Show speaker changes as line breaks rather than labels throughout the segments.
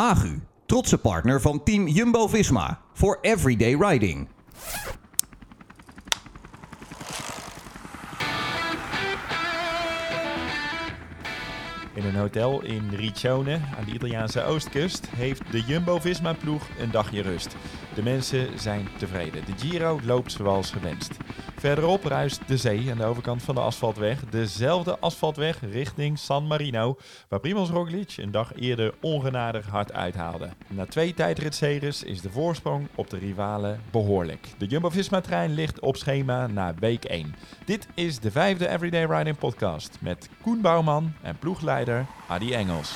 Agu, trotse partner van team Jumbo-Visma voor everyday riding.
In een hotel in Riccione aan de Italiaanse oostkust heeft de Jumbo-Visma-ploeg een dagje rust. De mensen zijn tevreden. De Giro loopt zoals gewenst. Verderop ruist de zee aan de overkant van de asfaltweg. Dezelfde asfaltweg richting San Marino, waar Primoz Roglic een dag eerder ongenadig hard uithaalde. Na twee tijdritseries is de voorsprong op de rivalen behoorlijk. De Jumbo-Visma-trein ligt op schema na week 1. Dit is de vijfde Everyday Riding podcast met Koen Bouwman en ploegleider Adi Engels.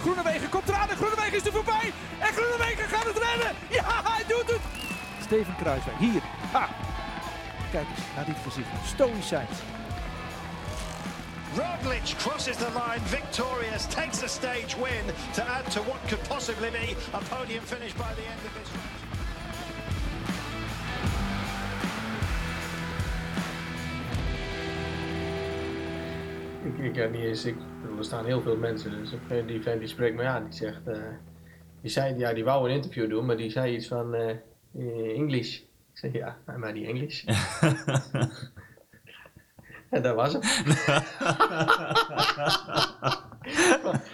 Groenewegen komt eraan en Groenewegen is er voorbij. En Groenewegen gaat het redden. Ja, hij doet het. Steven Kruiswijk, hier. Ha. Kijk eens naar dit gezicht. Stoïcijns.
Roglic crosses the line victorious, takes a stage win to add to what could possibly be a podium finish by the end of this race.
Ik, ik heb niet eens, ik, er staan heel veel mensen, dus die vent die spreekt me aan, die zegt, eh, die zei, ja, die wou een interview doen, maar die zei iets van eh eh, English. Ik zeg, ja, maar die English. en dat was het.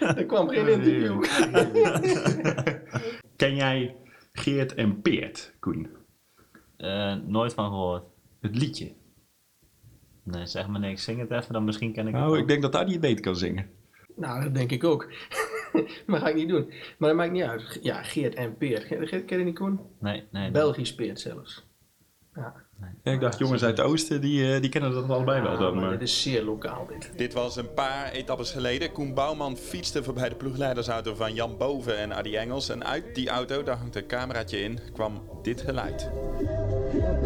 er kwam geen interview.
Ken jij Geert en Peert, Koen?
Eh, nooit van gehoord.
Het liedje.
Nee, zeg maar niks. Zing het even, dan misschien ken ik het
Nou, ik denk dat Adi het beter kan zingen.
nou, dat denk ik ook. maar ga ik niet doen. Maar dat maakt niet uit. Ja, Geert en Peert. Geert, ken je die Koen?
Nee, nee.
Belgisch Peert zelfs. Ja.
Ja, ik dacht, jongens uit het oosten, die, eh, die kennen dat allebei wel dan.
maar
Maar...
dit is zeer lokaal dit.
Dit was een paar etappes geleden. Koen Bouwman fietste voorbij de ploegleidersauto van Jan Boven en Adi Engels. En uit die auto, daar hangt een cameraatje in, kwam dit geluid.
Ja,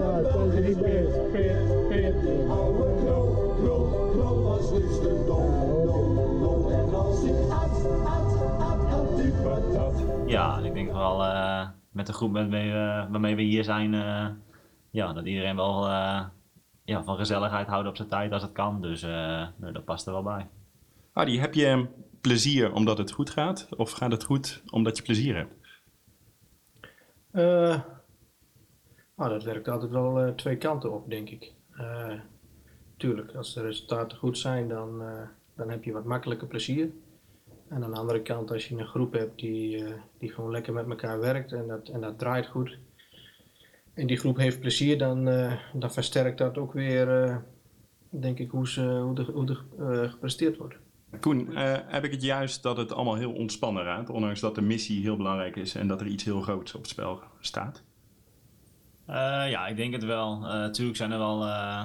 ik denk wel eh, met de groep waarmee we, waarmee we hier zijn, eh, ja, dat iedereen wel eh, ja, van gezelligheid houdt op zijn tijd als het kan. Dus eh, dat past er wel bij.
Adi, heb je plezier omdat het goed gaat? Of gaat het goed omdat je plezier hebt?
Eh, nou, dat werkt altijd wel eh, twee kanten op, denk ik. Eh, tuurlijk, als de resultaten goed zijn, dan, eh, dan heb je wat makkelijker plezier. En aan de andere kant, als je een groep hebt die, eh, die gewoon lekker met elkaar werkt en dat, en dat draait goed. En die groep heeft plezier, dan, eh, dan versterkt dat ook weer, eh, denk ik, hoe, ze, hoe er hoe eh, gepresteerd wordt.
Koen, eh, heb ik het juist dat het allemaal heel ontspannen raakt, ondanks dat de missie heel belangrijk is en dat er iets heel groots op het spel staat?
Eh, ja, ik denk het wel. Eh natuurlijk zijn er wel eh,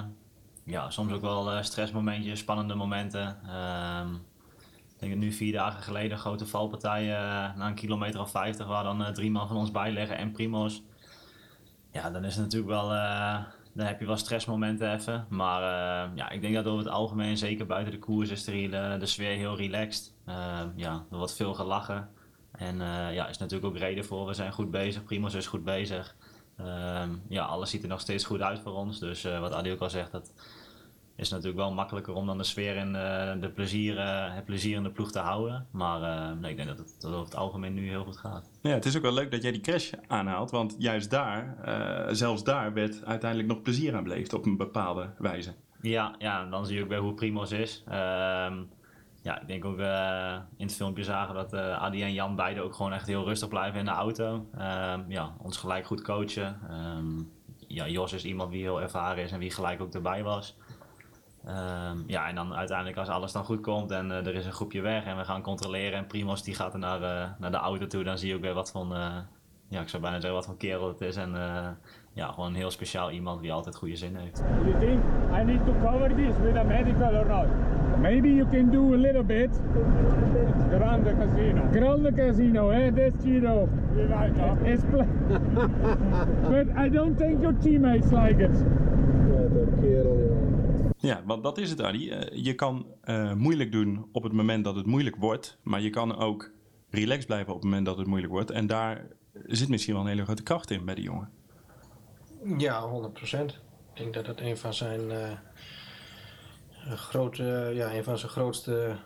ja, soms ook wel eh, stressmomentjes, spannende momenten. Ehm, denk dat nu vier dagen geleden een grote valpartij eh, na een kilometer of 50 waar dan eh, drie man van ons bij liggen en Primoz. Ja, dan is het natuurlijk wel, eh, dan heb je wel stressmomenten even. Maar ja, ik denk dat over het algemeen, zeker buiten de koers, is de, de sfeer heel relaxed. Ja, er wordt veel gelachen. En eh, ja, is natuurlijk ook reden voor. We zijn goed bezig, Primoz is goed bezig. Ehm, ja, alles ziet er nog steeds goed uit voor ons. Dus wat Adi ook al zegt, dat is natuurlijk wel makkelijker om dan de sfeer en eh, de plezier, eh, het plezier in de ploeg te houden. Maar eh, nee, ik denk dat het, dat het over het algemeen nu heel goed gaat.
Ja, het is ook wel leuk dat jij die crash aanhaalt, want juist daar, zelfs daar, werd uiteindelijk nog plezier aan beleefd op een bepaalde wijze.
Ja, ja, en dan zie je ook weer hoe Primoz is. Ehm, ja, ik denk ook in het filmpje zagen dat Adi en Jan beide ook gewoon echt heel rustig blijven in de auto. Ehm, ja, ons gelijk goed coachen. Ehm, ja, Jos is iemand die heel ervaren is en wie gelijk ook erbij was. Ehm, ja, en dan uiteindelijk als alles dan goed komt en eh, er is een groepje weg en we gaan controleren en Primos die gaat er naar, eh, naar de auto toe, dan zie je ook weer wat van, eh, ja, ik zou bijna zeggen wat voor kerel het is. En eh, ja, gewoon een heel speciaal iemand die altijd goede zin heeft.
Do you think I need to cover this with a medical or not? Maybe you can do a little bit. Grande Casino. Grande Casino, eh? That's Giro. It's pla- but I don't think your teammates like it.
Ja, want dat is het, Adi. Eh, je kan eh, moeilijk doen op het moment dat het moeilijk wordt, maar je kan ook relaxed blijven op het moment dat het moeilijk wordt. En daar zit misschien wel een hele grote kracht in bij die jongen.
Ja, 100%. Ik denk dat dat een van zijn, eh, grote, ja, een van zijn grootste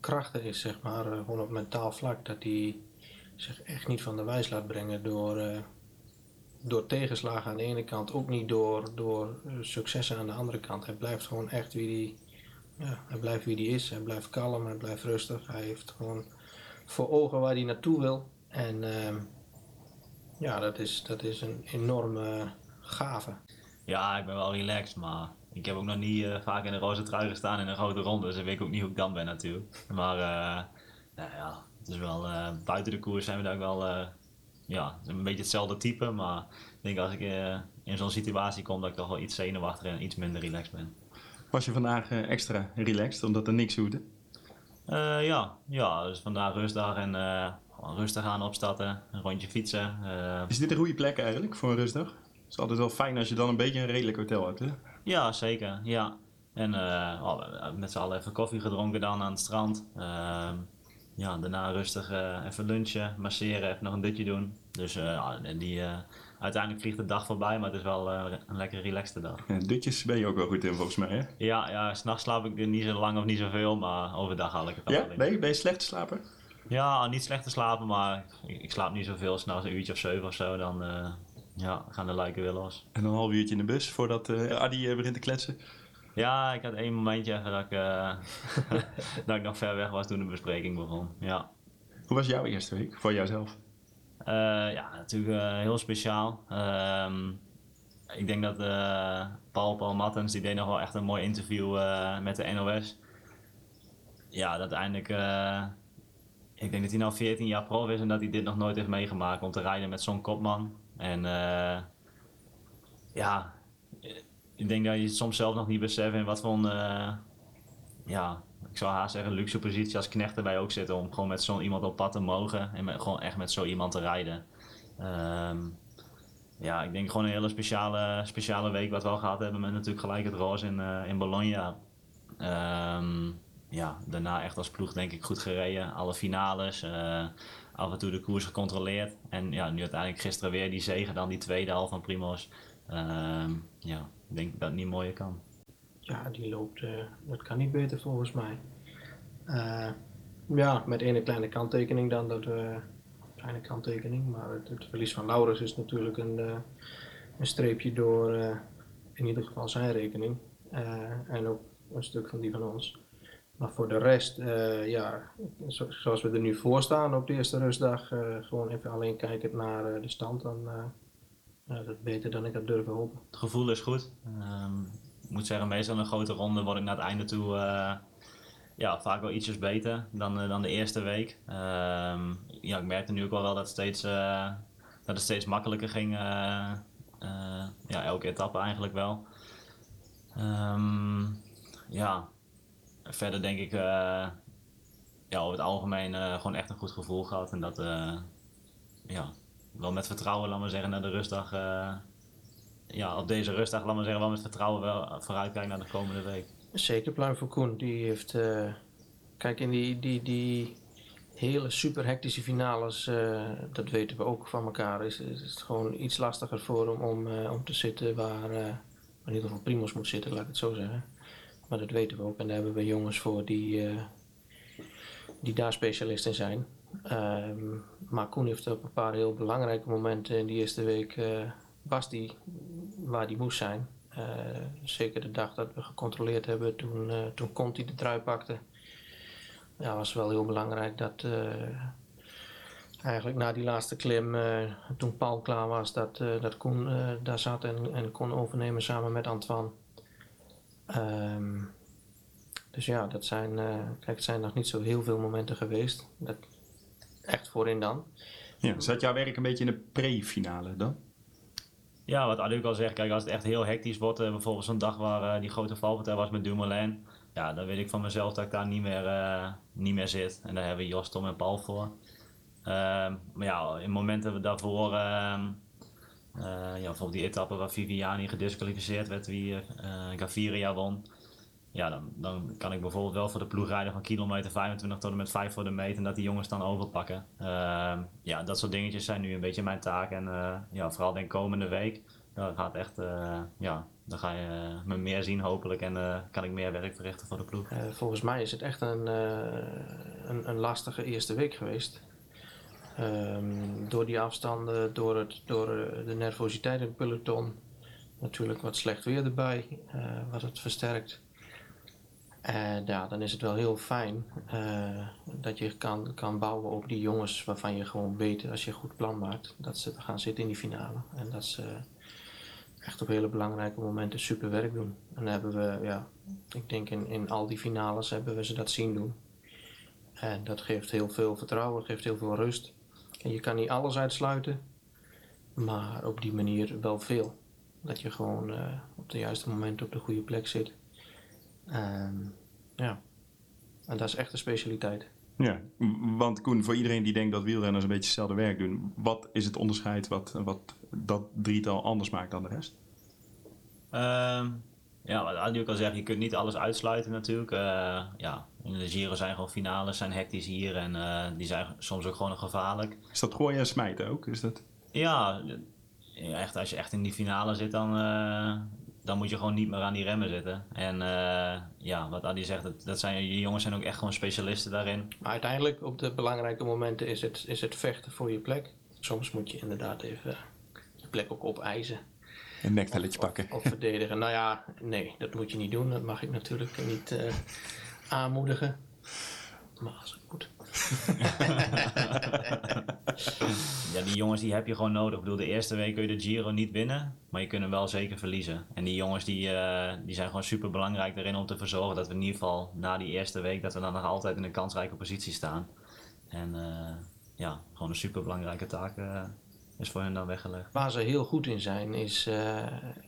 krachten is, zeg maar, gewoon op mentaal vlak, dat hij zich echt niet van de wijs laat brengen door, door tegenslagen aan de ene kant, ook niet door, door eh, successen aan de andere kant. Hij blijft gewoon echt wie hij, ja, hij blijft wie hij is. Hij blijft kalm, hij blijft rustig. Hij heeft gewoon voor ogen waar hij naartoe wil. En ehm, ja, dat is, dat is een enorme gave.
Ja, ik ben wel relaxed, maar ik heb ook nog niet eh, vaak in een roze trui gestaan in een grote ronde, dus ik weet ook niet hoe ik dan ben natuurlijk. Maar eh, nou ja, het is wel, buiten de koers zijn we daar ook wel, ja, een beetje hetzelfde type, maar ik denk als ik eh, in zo'n situatie kom dat ik toch wel iets zenuwachtiger en iets minder relaxed ben.
Was je vandaag eh, extra relaxed omdat er niks hoefde?
Eh, ja, ja, dus vandaag rustdag en rustig aan opstarten, een rondje fietsen.
Is dit een goede plek eigenlijk voor een rustdag? Het is altijd wel fijn als je dan een beetje een redelijk hotel hebt, hè?
Ja, zeker. Ja. En oh, met z'n allen even koffie gedronken dan aan het strand. Ehm, ja, daarna rustig even lunchen, masseren, even nog een dutje doen. Dus eh, en die, eh, uiteindelijk vliegt de dag voorbij, maar het is wel eh, een lekker relaxte dag.
Ja, dutjes ben je ook wel goed in volgens mij, hè?
Ja, ja s'nachts slaap ik niet zo lang of niet zoveel, maar overdag haal ik het
Ja? Ben je, ben je slecht slaper?
Ja, niet slecht te slapen, maar ik, ik slaap niet zoveel. S'nachts een uurtje of zeven of zo, dan ja, gaan de lijken weer los.
En een half uurtje in de bus voordat eh Adi begint te kletsen.
Ja, ik had één momentje even dat ik, dat ik nog ver weg was toen de bespreking begon. Ja,
Hoe was jouw eerste week voor jouzelf?
Eh, ja natuurlijk eh, heel speciaal. Ehm, ik denk dat eh, Paul, Paul Mattens, die deed nog wel echt een mooi interview met de NOS. Ja, dat uiteindelijk, ik denk dat hij nou 14 jaar prof is en dat hij dit nog nooit heeft meegemaakt om te rijden met zo'n kopman. En ja, ik denk dat je soms zelf nog niet beseft in wat voor een, ja, ik zou haast zeggen, luxe positie als knecht erbij ook zitten om gewoon met zo'n iemand op pad te mogen en met, gewoon echt met zo iemand te rijden. Ehm, ja, ik denk gewoon een hele speciale, speciale week wat we al gehad hebben met natuurlijk gelijk het roze in, eh, in Bologna. Ehm, ja, daarna echt als ploeg denk ik goed gereden. Alle finales, eh, af en toe de koers gecontroleerd. En ja, nu uiteindelijk gisteren weer die zegen, dan die tweede half van Primoz. Ehm, ja, ik denk dat het niet mooier kan.
Ja, die loopt, eh, dat kan niet beter volgens mij. Eh, ja, met ene kleine kanttekening dan, dat we, kleine kanttekening, maar het, verlies van Laurens is natuurlijk een, eh, een streepje door eh, in ieder geval zijn rekening. Eh, en ook een stuk van die van ons. Maar voor de rest, eh, ja, zo- zoals we er nu voor staan op de eerste rustdag, eh, gewoon even alleen kijkend naar eh, de stand, dan eh, ja, dat is beter dan ik had durven hopen.
Het gevoel is goed. Ik moet zeggen, meestal een grote ronde word ik naar het einde toe eh, ja, vaak wel ietsjes beter dan, eh, dan de eerste week. Ehm, ja, ik merkte nu ook wel, dat, het steeds, eh, dat het steeds makkelijker ging. ja, elke etappe eigenlijk wel. Ehm, ja, verder denk ik ja, over het algemeen gewoon echt een goed gevoel gehad. En dat, ja, wel met vertrouwen, laat maar zeggen, naar de rustdag. Ja, op deze rustdag, laat maar zeggen, wel met vertrouwen wel vooruitkijken naar de komende week.
Zeker pluim voor Koen. Die heeft. eh, kijk, in die, die, die hele super hectische finales, eh, dat weten we ook van elkaar, is, is het gewoon iets lastiger voor hem om, eh, om te zitten waar, in ieder geval Primos moet zitten, laat ik het zo zeggen. Maar dat weten we ook en daar hebben we jongens voor die, die daar specialist in zijn. Ehm, maar Koen heeft op een paar heel belangrijke momenten in die eerste week was die waar die moest zijn. Eh, zeker de dag dat we gecontroleerd hebben, toen, eh toen Conti de trui pakte. Ja, was wel heel belangrijk dat eh, eigenlijk na die laatste klim, toen Paul klaar was, dat, dat Koen daar zat en, kon overnemen samen met Antoine. Ehm, dus ja, dat zijn, kijk, het zijn nog niet zo heel veel momenten geweest. Dat, echt voorin dan.
Ja, zat jouw werk een beetje in de pre-finale dan?
Ja, wat Adu al zegt, kijk, als het echt heel hectisch wordt, eh, bijvoorbeeld zo'n dag waar eh, die grote valpartij was met Dumoulin, ja, dan weet ik van mezelf dat ik daar niet meer, eh, niet meer zit. En daar hebben Jos, Tom en Paul voor. Ehm, maar ja, in momenten daarvoor, ehm, eh, ja, bijvoorbeeld die etappe waar Viviani gedisqualificeerd werd, wie Gaviria won. Ja, dan, dan kan ik bijvoorbeeld wel voor de ploeg rijden van kilometer 25 tot en met 5 voor de meet en dat die jongens dan overpakken. Ehm, ja, dat soort dingetjes zijn nu een beetje mijn taak. En eh, ja, vooral denk komende week, dat gaat echt, eh, ja, dan ga je eh, me meer zien hopelijk en kan ik meer werk verrichten voor de ploeg.
Volgens mij is het echt een, een, een lastige eerste week geweest. Ehm, door die afstanden, door, het, door de nervositeit in het peloton. Natuurlijk wat slecht weer erbij, wat het versterkt. En ja, dan is het wel heel fijn eh, dat je kan, kan bouwen op die jongens waarvan je gewoon weet, als je een goed plan maakt, dat ze gaan zitten in die finale. En dat ze echt op hele belangrijke momenten super werk doen. En dan hebben we, ja, ik denk in, in al die finales hebben we ze dat zien doen. En dat geeft heel veel vertrouwen, geeft heel veel rust. En je kan niet alles uitsluiten, maar op die manier wel veel. Dat je gewoon eh, op de juiste moment op de goede plek zit. En ja, en dat is echt een specialiteit.
Ja, want Koen, voor iedereen die denkt dat wielrenners een beetje hetzelfde werk doen, wat is het onderscheid wat, wat dat drietal anders maakt dan de rest?
Ehm, ja, wat Adi ook al zegt, je kunt niet alles uitsluiten natuurlijk. Eh, ja, in de Giro zijn gewoon finales, zijn hectisch hier en eh, die zijn soms ook gewoon gevaarlijk.
Is dat gooien en smijten ook? Is dat...
Ja, ja, echt, als je echt in die finale zit, dan, eh, dan moet je gewoon niet meer aan die remmen zitten. En eh, ja, wat Adi zegt, dat, dat zijn, die jongens zijn ook echt gewoon specialisten daarin.
Maar uiteindelijk op de belangrijke momenten is het, is het vechten voor je plek. Soms moet je inderdaad even je plek ook opeisen.
Een nekvelletje pakken.
Of verdedigen. Nou ja, nee, dat moet je niet doen. Dat mag ik natuurlijk niet eh, aanmoedigen. Maar als het moet.
Ja, die jongens die heb je gewoon nodig. Ik bedoel, de eerste week kun je de Giro niet winnen, maar je kunt hem wel zeker verliezen. En die jongens die, eh, die zijn gewoon super belangrijk erin om te verzorgen dat we in ieder geval na die eerste week, dat we dan nog altijd in een kansrijke positie staan. En eh, ja, gewoon een super belangrijke taak eh, is voor hen dan weggelegd.
Waar ze heel goed in zijn, is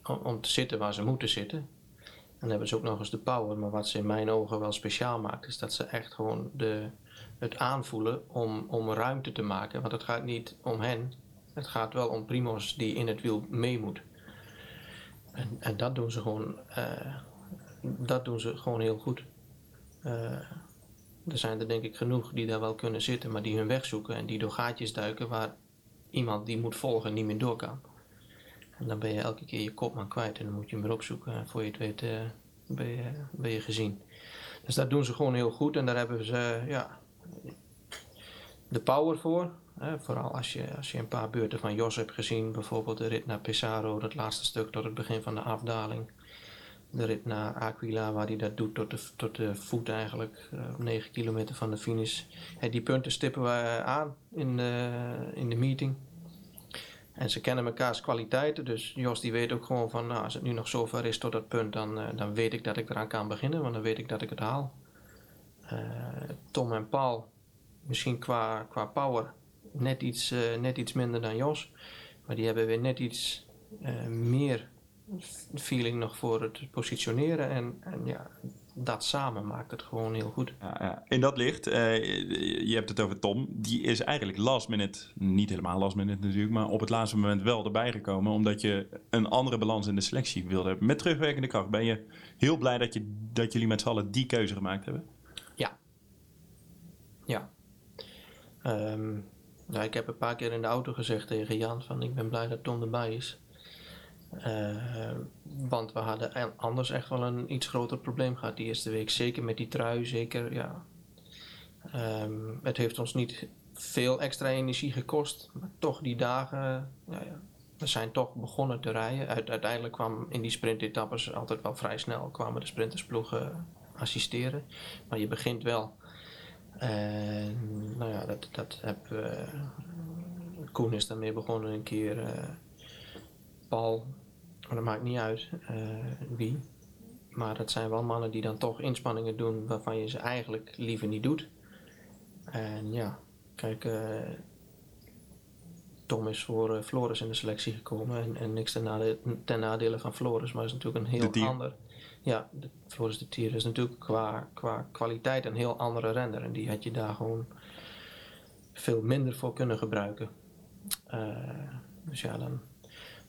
om, om te zitten waar ze moeten zitten. En dan hebben ze ook nog eens de power. Maar wat ze in mijn ogen wel speciaal maakt, is dat ze echt gewoon de, het aanvoelen om, om ruimte te maken. Want het gaat niet om hen. Het gaat wel om Primos die in het wiel mee moet. En, en dat doen ze gewoon, eh, dat doen ze gewoon heel goed. Eh, er zijn er denk ik genoeg die daar wel kunnen zitten, maar die hun weg zoeken en die door gaatjes duiken waar iemand die moet volgen niet meer door kan. En dan ben je elke keer je kopman kwijt en dan moet je hem weer opzoeken. En voor je het weet eh, ben, je, ben je gezien. Dus dat doen ze gewoon heel goed en daar hebben ze ja, de power voor. Hè, vooral als je, als je een paar beurten van Jos hebt gezien, bijvoorbeeld de rit naar Pesaro, dat laatste stuk tot het begin van de afdaling. De rit naar Aquila, waar hij dat doet tot de, tot de voet eigenlijk, eh, op 9 kilometer van de finish. Hè, die punten stippen we aan in de, in de meeting. En ze kennen mekaars kwaliteiten, dus Jos die weet ook gewoon van, nou, als het nu nog zover is tot dat punt, dan, eh, dan weet ik dat ik eraan kan beginnen, want dan weet ik dat ik het haal. Eh, Tom en Paul, misschien qua, qua power, net iets, eh, net iets minder dan Jos, maar die hebben weer net iets eh, meer feeling nog voor het positioneren en, en ja, dat samen maakt het gewoon heel goed.
In dat licht, je hebt het over Tom. Die is eigenlijk last minute, niet helemaal last minute natuurlijk, maar op het laatste moment wel erbij gekomen. Omdat je een andere balans in de selectie wilde hebben. Met terugwerkende kracht ben je heel blij dat, je, dat jullie met z'n allen die keuze gemaakt hebben.
Ja. Ehm, ja, ik heb een paar keer in de auto gezegd tegen Jan van ik ben blij dat Tom erbij is. Eh, want we hadden e- anders echt wel een iets groter probleem gehad die eerste week. Zeker met die trui, zeker ja. Ehm, het heeft ons niet veel extra energie gekost, maar toch die dagen, ja, we zijn toch begonnen te rijden. Uit, uiteindelijk kwam in die sprintetappes altijd wel vrij snel kwamen de sprintersploegen assisteren. Maar je begint wel. En nou ja, dat, dat heb eh, Koen is daarmee begonnen een keer. eh, Paul, maar dat maakt niet uit eh, wie. Maar dat zijn wel mannen die dan toch inspanningen doen waarvan je ze eigenlijk liever niet doet. En ja, kijk, Tom is voor Floris in de selectie gekomen. En, en niks ten, nade- ten nadele van Floris, maar is natuurlijk een heel ander. Ja, de, de Tier is natuurlijk qua, qua kwaliteit een heel andere renner. En die had je daar gewoon veel minder voor kunnen gebruiken. Eh, dus ja, dan,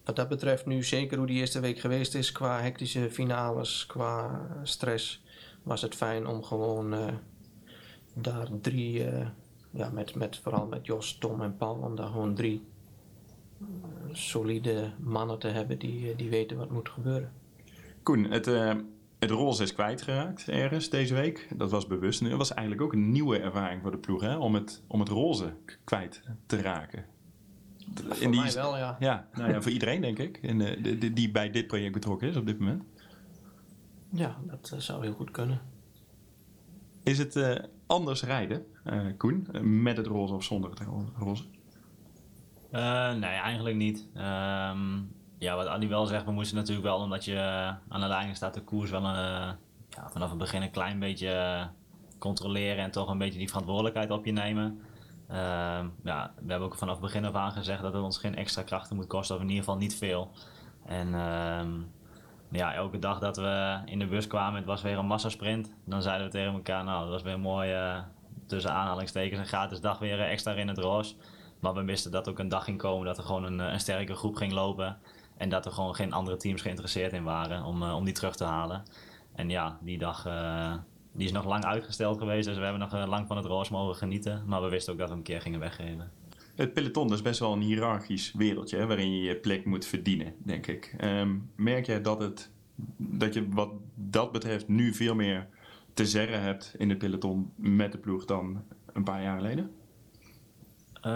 wat dat betreft nu zeker hoe die eerste week geweest is qua hectische finales, qua stress, was het fijn om gewoon eh, daar drie, eh, ja, met, met, vooral met Jos, Tom en Paul, om daar gewoon drie solide mannen te hebben die, die weten wat moet gebeuren.
Koen, het, uh, het roze is kwijtgeraakt ergens deze week. Dat was bewust. En dat was eigenlijk ook een nieuwe ervaring voor de ploeg, hè? Om, het, om het roze kwijt te raken.
Voor in die, mij wel, ja.
Ja, nou ja, voor iedereen denk ik, in de, de, die bij dit project betrokken is op dit moment.
Ja, dat zou heel goed kunnen.
Is het uh, anders rijden, uh, Koen, met het roze of zonder het roze?
Uh, nee, eigenlijk niet. Um, ja, wat Adi wel zegt, we moesten natuurlijk wel, omdat je aan de lijn staat, de koers wel een, ja, vanaf het begin een klein beetje controleren en toch een beetje die verantwoordelijkheid op je nemen. Uh, ja, we hebben ook vanaf het begin af aan gezegd dat het ons geen extra krachten moet kosten, of in ieder geval niet veel. En uh, ja, elke dag dat we in de bus kwamen, het was weer een massasprint. Dan zeiden we tegen elkaar, nou, dat was weer een mooie, tussen aanhalingstekens, een gratis dag weer extra in het roos. Maar we wisten dat ook een dag ging komen dat er gewoon een, een sterke groep ging lopen. En dat er gewoon geen andere teams geïnteresseerd in waren om, uh, om die terug te halen. En ja, die dag uh, die is nog lang uitgesteld geweest. Dus we hebben nog uh, lang van het roos mogen genieten. Maar we wisten ook dat we hem een keer gingen weggeven.
Het peloton is best wel een hiërarchisch wereldje hè, waarin je je plek moet verdienen, denk ik. Um, merk jij dat, het, dat je wat dat betreft nu veel meer te zeggen hebt in het peloton met de ploeg dan een paar jaar geleden?
Uh,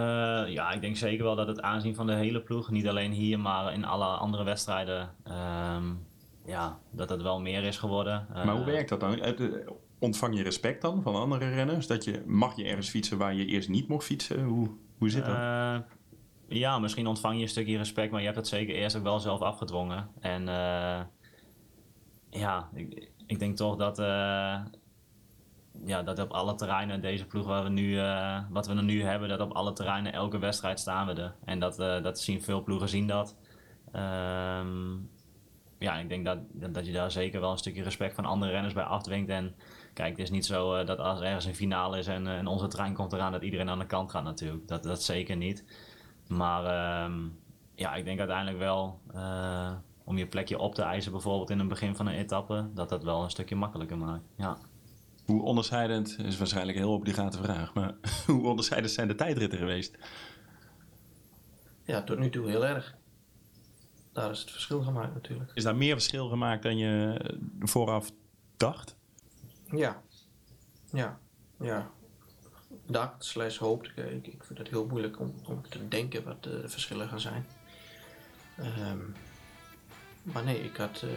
ja, ik denk zeker wel dat het aanzien van de hele ploeg, niet alleen hier, maar in alle andere wedstrijden, um, ja, dat het wel meer is geworden.
Uh, maar hoe werkt dat dan? Ontvang je respect dan van andere renners? Dat je, mag je ergens fietsen waar je eerst niet mocht fietsen? Hoe, hoe zit dat? Uh,
ja, misschien ontvang je een stukje respect, maar je hebt het zeker eerst ook wel zelf afgedwongen. En ja, ik, ik, denk toch dat ja, dat op alle terreinen, deze ploeg waar we nu, uh, wat we nu hebben, dat op alle terreinen elke wedstrijd staan we er. En dat, uh, dat zien veel ploegen zien dat. Um, ja, ik denk dat, dat je daar zeker wel een stukje respect van andere renners bij afdwingt. En kijk, het is niet zo uh, dat als ergens een finale is en, en onze trein komt eraan, dat iedereen aan de kant gaat natuurlijk. Dat, dat zeker niet. Maar um, ja, ik denk uiteindelijk wel om je plekje op te eisen, bijvoorbeeld in het begin van een etappe, dat dat wel een stukje makkelijker maakt. Ja.
Hoe onderscheidend, is waarschijnlijk een heel obligate vraag, maar hoe onderscheidend zijn de tijdritten geweest?
Ja, tot nu toe heel erg. Daar is het verschil gemaakt natuurlijk.
Is daar meer verschil gemaakt dan je vooraf dacht?
Ja, ja, ja. Dacht slash hoopte. Ik, ik vind het heel moeilijk om, om te denken wat de verschillen gaan zijn. Um, maar nee, ik had... Uh,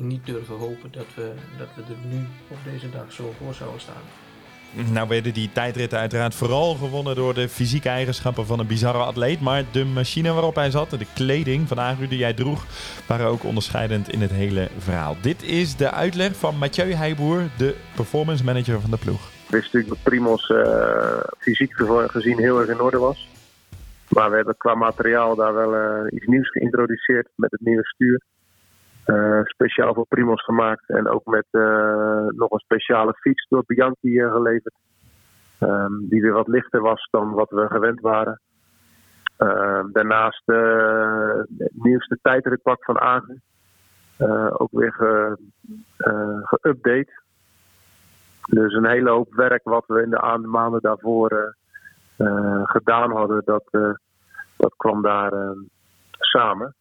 niet durven hopen dat we, dat we er nu op deze dag zo voor zouden staan.
Nou werden die tijdritten uiteraard vooral gewonnen door de fysieke eigenschappen van een bizarre atleet. Maar de machine waarop hij zat, de kleding van Agru die jij droeg, waren ook onderscheidend in het hele verhaal. Dit is de uitleg van Mathieu Heijboer, de performance manager van de ploeg.
Ik wist natuurlijk dat Primos uh, fysiek gezien heel erg in orde was. Maar we hebben qua materiaal daar wel uh, iets nieuws geïntroduceerd met het nieuwe stuur. Uh, speciaal voor Primos gemaakt. En ook met uh, nog een speciale fiets door Bianchi uh, geleverd. Um, die weer wat lichter was dan wat we gewend waren. Ehm, daarnaast het nieuwste tijdritpak van Agen. ook weer geüpdate. dus een hele hoop werk wat we in de maanden daarvoor gedaan hadden, dat, dat kwam daar ehm, samen.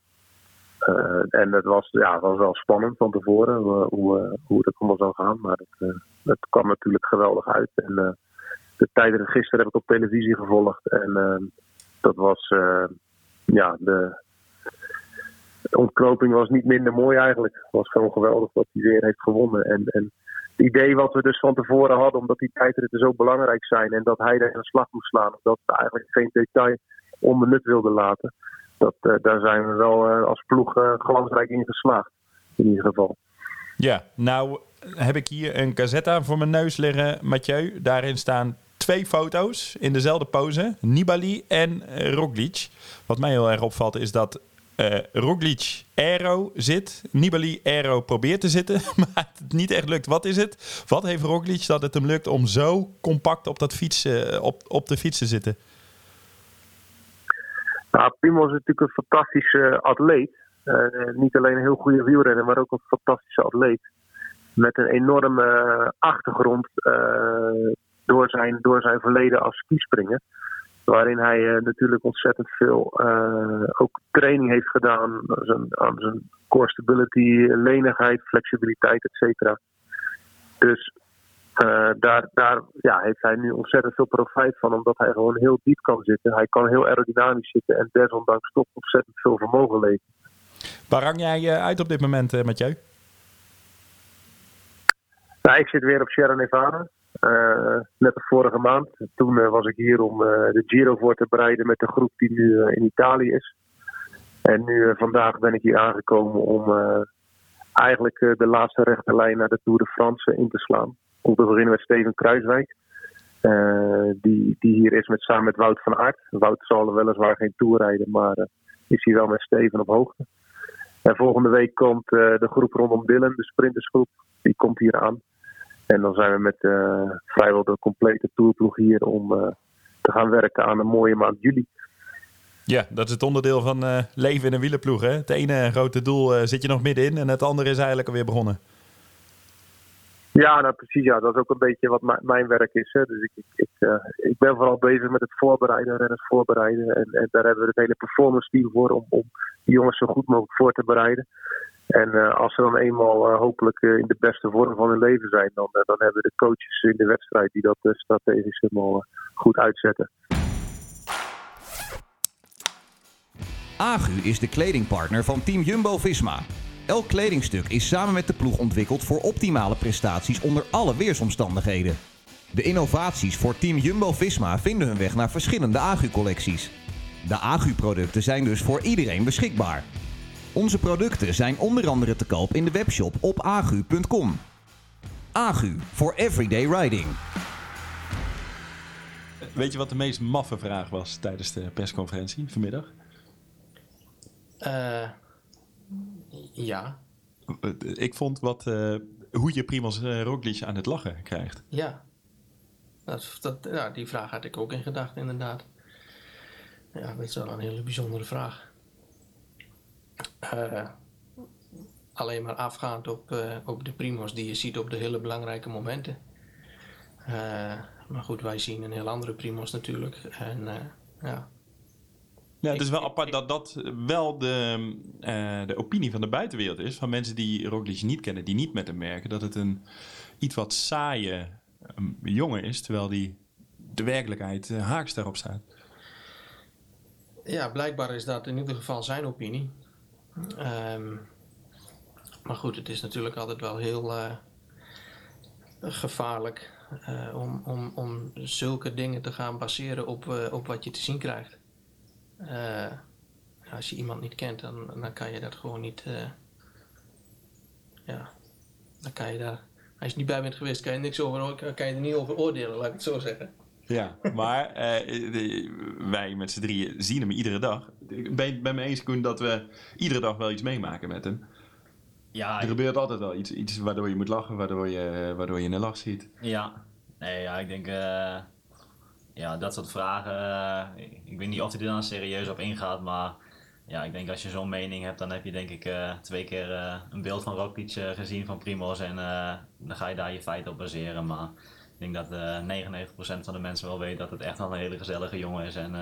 Uh, en het was, ja, was wel spannend van tevoren uh, hoe, hoe het allemaal zou gaan. Maar het, het kwam natuurlijk geweldig uit. En de tijden gisteren heb ik op televisie gevolgd. En dat was, ja, de, de ontknoping was niet minder mooi eigenlijk. Het was gewoon geweldig dat hij weer heeft gewonnen. En, en het idee wat we dus van tevoren hadden, omdat die tijdritten zo belangrijk zijn en dat hij er een slag moest slaan, dat we eigenlijk geen detail onbenut wilden laten dat, uh, daar zijn we wel uh, als ploeg uh, glansrijk in geslaagd. In ieder geval.
Ja, nou heb ik hier een Gazetta voor mijn neus liggen, Mathieu. Daarin staan twee foto's in dezelfde pose. Nibali en Roglic. Wat mij heel erg opvalt is dat uh, Roglic aero zit. Nibali aero probeert te zitten, maar het niet echt lukt. Wat is het? Wat heeft Roglic dat het hem lukt om zo compact op, dat fiets, op, op de fiets te zitten?
Nou, Primo is natuurlijk een fantastische atleet. Uh, niet alleen een heel goede wielrenner, maar ook een fantastische atleet. Met een enorme achtergrond uh, door, zijn, door zijn verleden als skispringer. Waarin hij eh, natuurlijk ontzettend veel eh, ook training heeft gedaan aan zijn, aan zijn core stability, lenigheid, flexibiliteit, et cetera. Dus eh, daar, daar ja, heeft hij nu ontzettend veel profijt van, omdat hij gewoon heel diep kan zitten. Hij kan heel aerodynamisch zitten en desondanks toch ontzettend veel vermogen leveren.
Waar hang jij eh, uit op dit moment, eh, Mathieu?
Nou, ik zit weer op Sierra Nevada. Net de vorige maand. Toen was ik hier om de Giro voor te bereiden met de groep die nu in Italië is. En nu vandaag ben ik hier aangekomen om eigenlijk de laatste rechte lijn naar de Tour de France in te slaan. Om te beginnen met Steven Kruiswijk. eh, die, die hier is met, samen met Wout van Aert. Wout zal weliswaar geen Tour rijden, maar eh, is hier wel met Steven op hoogte. En volgende week komt eh, de groep rondom Dylan, de sprintersgroep. Die komt hier aan. En dan zijn we met vrijwel de complete tourploeg hier om te gaan werken aan een mooie maand juli.
Ja, dat is het onderdeel van leven in een wielerploeg. Hè? Het ene grote doel zit je nog middenin en het andere is eigenlijk alweer begonnen.
Ja, nou precies. Ja. Dat is ook een beetje wat mi- mijn werk is. Hè. Dus ik, ik, eh, ik ben vooral bezig met het voorbereiden, renners voorbereiden. En, en daar hebben we het hele performance team voor om, om die jongens zo goed mogelijk voor te bereiden. En eh, als ze dan eenmaal eh, hopelijk in de beste vorm van hun leven zijn, dan, dan hebben de coaches in de wedstrijd die dat strategisch helemaal goed uitzetten.
Agu is de kledingpartner van Team Jumbo-Visma. Elk kledingstuk is samen met de ploeg ontwikkeld voor optimale prestaties onder alle weersomstandigheden. De innovaties voor Team Jumbo-Visma vinden hun weg naar verschillende Agu-collecties. De Agu-producten zijn dus voor iedereen beschikbaar. Onze producten zijn onder andere te koop in de webshop op agu.com. Agu for everyday riding.
Weet je wat de meest maffe vraag was tijdens de persconferentie vanmiddag?
Eh, ja,
Eh, Ik vond wat, eh, hoe je Primoz uh, Roglic aan het lachen krijgt.
ja. Dat, dat, ja. Die vraag had ik ook in gedachten, inderdaad. Ja, dat is wel een hele bijzondere vraag. Eh, alleen maar afgaand op, eh, op de primos die je ziet op de hele belangrijke momenten. Eh, maar goed, wij zien een heel andere primos natuurlijk. En eh, ja,
Ja, het is wel apart dat dat wel de, eh, de opinie van de buitenwereld is. Van mensen die Roglic niet kennen, die niet met hem werken. Dat het een iets wat saaie eh, jongen is, terwijl die de werkelijkheid eh, haaks daarop staat.
Ja, blijkbaar is dat in ieder geval zijn opinie. Ehm, maar goed, het is natuurlijk altijd wel heel eh, gevaarlijk om, om, om zulke dingen te gaan baseren op, op wat je te zien krijgt. Eh, als je iemand niet kent, dan, dan kan je dat gewoon niet. eh, ja, dan kan je daar. Als je niet bij bent geweest, kan je, niks over, kan je er niet over oordelen, laat ik het zo zeggen.
Ja, maar eh, de- wij met z'n drieën zien hem iedere dag. Ik ben het bij me eens, Koen, dat we iedere dag wel iets meemaken met hem.
Ja,
Er gebeurt altijd wel iets, iets waardoor je moet lachen, waardoor je, waardoor je een lach ziet.
Ja, nee, ja, ik denk, eh, ja, dat soort vragen, eh, ik- weet niet of hij er dan serieus op ingaat, maar ja, ik denk als je zo'n mening hebt, dan heb je denk ik eh, twee keer eh, een beeld van eh, gezien van Primoz en dan ga je daar je feiten op baseren, maar ik denk dat eh 99% van de mensen wel weet dat het echt wel een hele gezellige jongen is en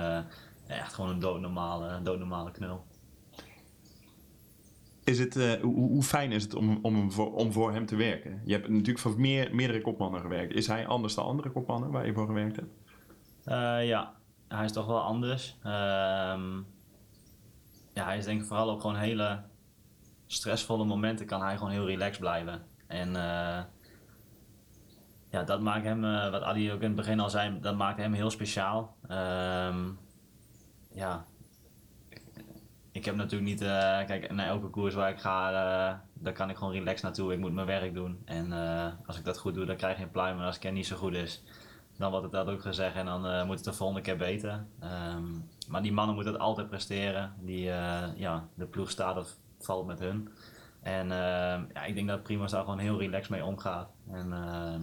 echt gewoon een doodnormale, doodnormale knul.
Is het, hoe, hoe fijn is het om, om, voor, om voor hem te werken? Je hebt natuurlijk voor meer, meerdere kopmannen gewerkt. Is hij anders dan andere kopmannen waar je voor gewerkt hebt?
Eh, ja, hij is toch wel anders. Ehm, ja, hij is denk ik vooral op gewoon hele stressvolle momenten kan hij gewoon heel relaxed blijven. En eh, ja, dat maakt hem, eh, wat Adi ook in het begin al zei, dat maakt hem heel speciaal. Ehm, ja, ik heb natuurlijk niet, kijk, naar elke koers waar ik ga, daar kan ik gewoon relaxed naartoe. Ik moet mijn werk doen. En als ik dat goed doe, dan krijg je een pluim. En als ik niet zo goed is, dan wordt het dat ook gezegd en dan eh, moet het de volgende keer beter. Ehm, maar die mannen moeten het altijd presteren. Die, eh, ja, de ploeg staat of valt met hun. En ehm, ja, ik denk dat Primoz daar gewoon heel relaxed mee omgaat. En ehm,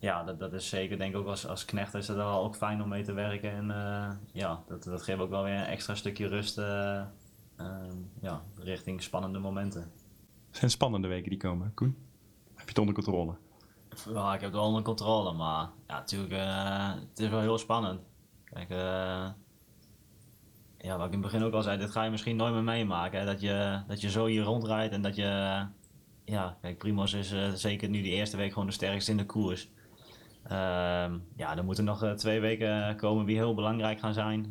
ja, dat, dat is zeker, denk ik ook als, als knecht is het wel ook fijn om mee te werken. En eh, ja, dat, dat geeft ook wel weer een extra stukje rust ja, richting spannende momenten.
Het zijn spannende weken die komen, Koen. Heb je het onder controle?
Ja, ik heb het wel onder controle, maar ja, natuurlijk, eh, het is wel heel spannend. Kijk, eh, ja, wat ik in het begin ook al zei, dit ga je misschien nooit meer meemaken. Dat, je, dat je zo hier rondrijdt en dat je... ja, kijk, Primos is eh, zeker nu die eerste week gewoon de sterkste in de koers. Ehm, ja, er moeten nog twee weken komen die heel belangrijk gaan zijn.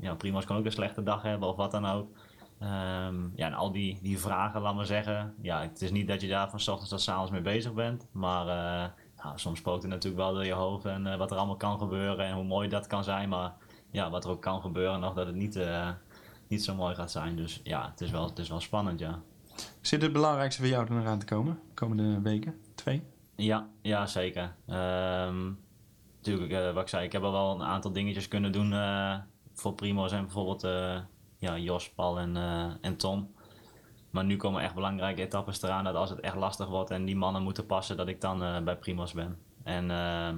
Ja, kan ook een slechte dag hebben of wat dan ook. Ehm, ja, en al die, die vragen, laat maar zeggen. Ja, het is niet dat je daar van s ochtends tot s avonds mee bezig bent. Maar ja, soms spookt het natuurlijk wel door je hoofd en wat er allemaal kan gebeuren en hoe mooi dat kan zijn. Maar ja, wat er ook kan gebeuren, nog dat het niet, uh, niet zo mooi gaat zijn. Dus ja, het is wel, het is wel spannend, ja.
Zit het belangrijkste voor jou er nog aan te komen, de komende weken? Twee?
Ja, ja zeker. Um, natuurlijk, wat ik zei, ik heb al wel een aantal dingetjes kunnen doen voor Primo's en bijvoorbeeld ja, Jos, Paul en, en Tom. Maar nu komen echt belangrijke etappes eraan dat als het echt lastig wordt en die mannen moeten passen, dat ik dan bij Primo's ben. En uh,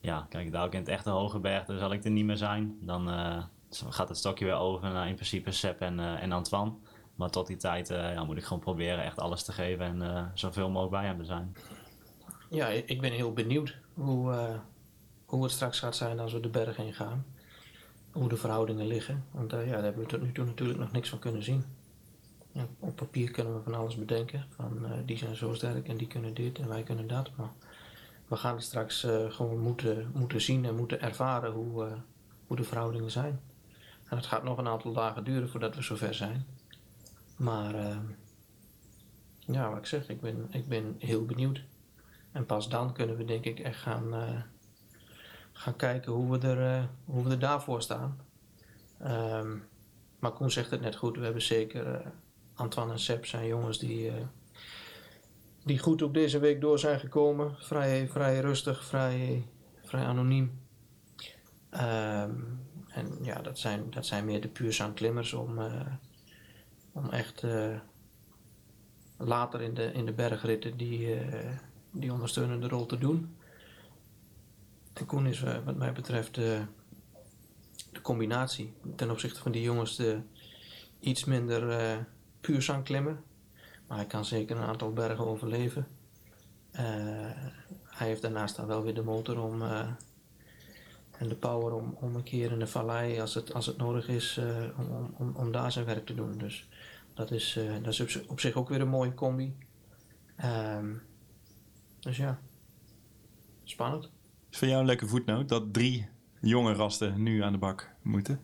ja, kijk, daar ook in het echte hoge berg, zal ik er niet meer zijn. Dan uh, gaat het stokje weer over naar in principe Sepp en, en Antoine. Maar tot die tijd ja, moet ik gewoon proberen echt alles te geven en zoveel mogelijk bij hem te zijn.
Ja, ik ben heel benieuwd hoe, hoe het straks gaat zijn als we de berg heen gaan. Hoe de verhoudingen liggen. Want ja, daar hebben we tot nu toe natuurlijk nog niks van kunnen zien. Op papier kunnen we van alles bedenken. Van die zijn zo sterk en die kunnen dit en wij kunnen dat. Maar we gaan straks uh, gewoon moeten, moeten zien en moeten ervaren hoe, hoe de verhoudingen zijn. En het gaat nog een aantal dagen duren voordat we zover zijn. Maar ja, wat ik zeg, ik ben, ik ben heel benieuwd. En pas dan kunnen we denk ik echt gaan, gaan kijken hoe we, er, hoe we er daarvoor staan. Um, maar Koen zegt het net goed, we hebben zeker Antoine en Seb zijn jongens die die goed ook deze week door zijn gekomen. Vrij, vrij rustig, vrij, vrij anoniem. Um, en ja, dat zijn, dat zijn meer de puur klimmers om, om echt later in de, in de bergritten die, die ondersteunende rol te doen. En Koen is wat mij betreft de, de combinatie ten opzichte van die jongens de iets minder puur klimmer. Maar hij kan zeker een aantal bergen overleven. Uh, hij heeft daarnaast dan wel weer de motor om, uh, en de power om, om een keer in de vallei, als het, als het nodig is, uh, om, om, om daar zijn werk te doen. Dus dat is, dat is op, op, zich ook weer een mooie combi. Ehm, dus ja, spannend.
Voor jou een leuke voetnoot dat drie jonge rasten nu aan de bak moeten?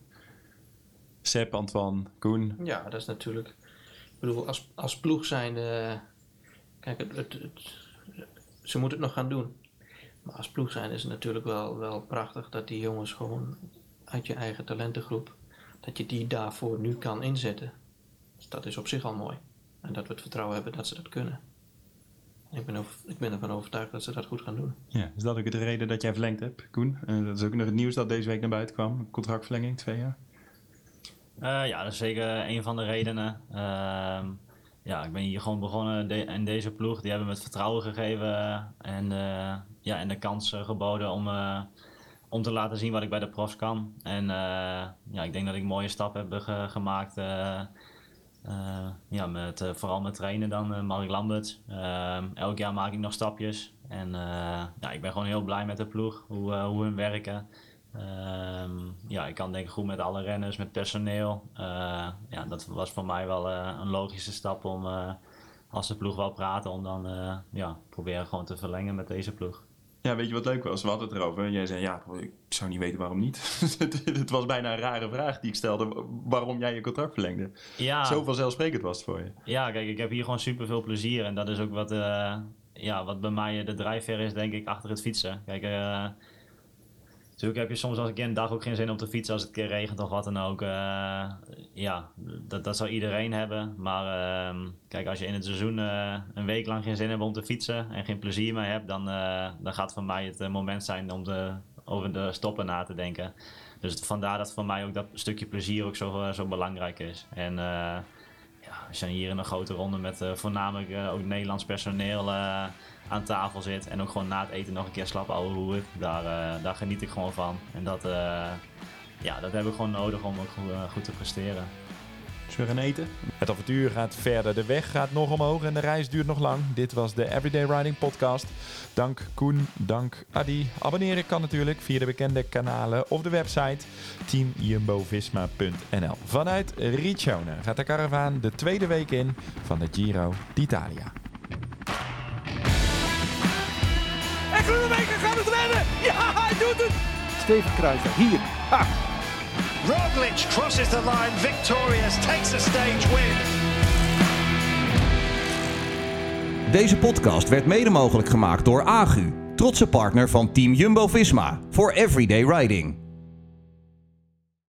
Sepp, Antoine, Koen.
Ja, dat is natuurlijk bedoel, als, als ploeg zijn, uh, kijk, het, het, ze moeten het nog gaan doen. Maar als ploeg zijn is het natuurlijk wel, wel prachtig dat die jongens gewoon uit je eigen talentengroep, dat je die daarvoor nu kan inzetten. Dat is op zich al mooi. En dat we het vertrouwen hebben dat ze dat kunnen. Ik ben, over, ik ben ervan overtuigd dat ze dat goed gaan doen.
Ja, is dat ook de reden dat jij verlengd hebt, Koen? Uh, dat is ook nog het nieuws dat deze week naar buiten kwam. Contractverlenging, twee jaar.
Uh, ja, dat is zeker een van de redenen. Uh, ja, ik ben hier gewoon begonnen de in deze ploeg. Die hebben me het vertrouwen gegeven en, uh, ja, en de kans geboden om, om te laten zien wat ik bij de profs kan. En ja, ik denk dat ik mooie stappen heb ge gemaakt. Ja, met, vooral met trainen dan, Mark Lambert. Ehm, elk jaar maak ik nog stapjes. En ja, ik ben gewoon heel blij met de ploeg, hoe, hoe hun werken. Um, ja, ik kan denk ik goed met alle renners, met personeel. Uh, ja, dat was voor mij wel uh, een logische stap om, uh, als de ploeg wel praten, om dan ja, proberen gewoon te verlengen met deze ploeg.
Ja, weet je wat leuk was? We hadden het erover. Jij zei, ja, ik zou niet weten waarom niet. het was bijna een rare vraag die ik stelde, waarom jij je contract verlengde. Ja. Zo vanzelfsprekend was het voor je.
Ja, kijk, ik heb hier gewoon super veel plezier. En dat is ook wat, ja, wat bij mij de drijfveer is, denk ik, achter het fietsen. Kijk, Natuurlijk heb je soms als keer een dag ook geen zin om te fietsen als het keer regent of wat dan ook. Uh, ja, dat, dat zou iedereen hebben. Maar uh, kijk, als je in het seizoen uh, een week lang geen zin hebt om te fietsen en geen plezier meer hebt, dan, eh, dan gaat voor mij het moment zijn om te, over de stoppen na te denken. Dus vandaar dat voor mij ook dat stukje plezier ook zo, zo belangrijk is. En we zijn hier in een grote ronde met voornamelijk ook Nederlands personeel aan tafel zit en ook gewoon na het eten nog een keer slap ouwe hoeren. Daar, daar geniet ik gewoon van. En dat, ja, dat heb ik gewoon nodig om ook goed te presteren.
Weer gaan eten.
Het avontuur gaat verder. De weg gaat nog omhoog en de reis duurt nog lang. Dit was de Everyday Riding Podcast. Dank Koen, dank Adi. Abonneren kan natuurlijk via de bekende kanalen of de website teamjumbovisma.nl. Vanuit Riccione gaat de karavaan de tweede week in van de Giro d'Italia.
En Groenewegen gaat het redden. Ja, hij doet het. Steven Kruijswijk, hier. Ha.
Roglic crosses the line victorious, takes a stage win.
Deze podcast werd mede mogelijk gemaakt door Agu, trotse partner van Team Jumbo-Visma voor Everyday Riding.